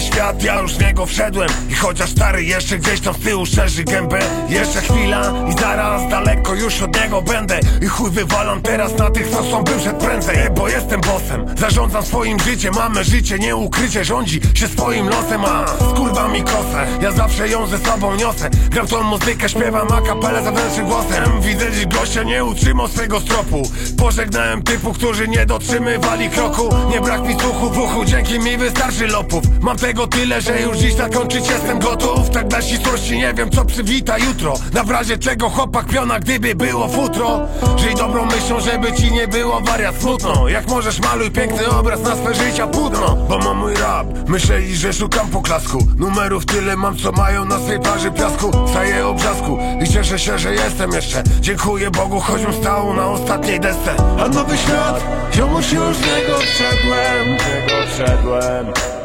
świat, ja już w niego wszedłem. I chociaż stary jeszcze gdzieś tam z tyłu szerzy gębę Jeszcze chwila i zaraz daleko już od niego będę. I chuj wywalam teraz na tych, co są szedł prędzej. Bo jestem bossem, zarządzam swoim życiem Mamy życie, nie ukrycie, rządzi się swoim losem. A z kurwami kosę, ja zawsze ją ze sobą niosę. Gram tą muzykę, śpiewam a kapelę zewnętrznym głosem. Widzę dziś gościa, nie utrzymał swego stropu. Pożegnałem typu, którzy nie dotrzymywali kroku. Nie brak mi słuchu w uchu, dzięki mi wystarczy lopów. Mam tego tyle, że już dziś zakończyć jestem gotów. Tak dla ścisłości nie wiem co przywita jutro. Na w razie czego chłopak piona, gdyby było futro. Żyj dobrą myślą, żeby ci nie było wariat smutno. Jak możesz maluj piękny obraz na swe życia płótno. Bo mam mój rap, myśleli, że szukam poklasku Numerów tyle mam, co mają na swej plaży piasku. Staję obrzasku i cieszę się, że jestem jeszcze. Dziękuję Bogu, choćbym stał na ostatniej desce. A nowy świat, ziomuś już z niego wszedłem Czego wszedłem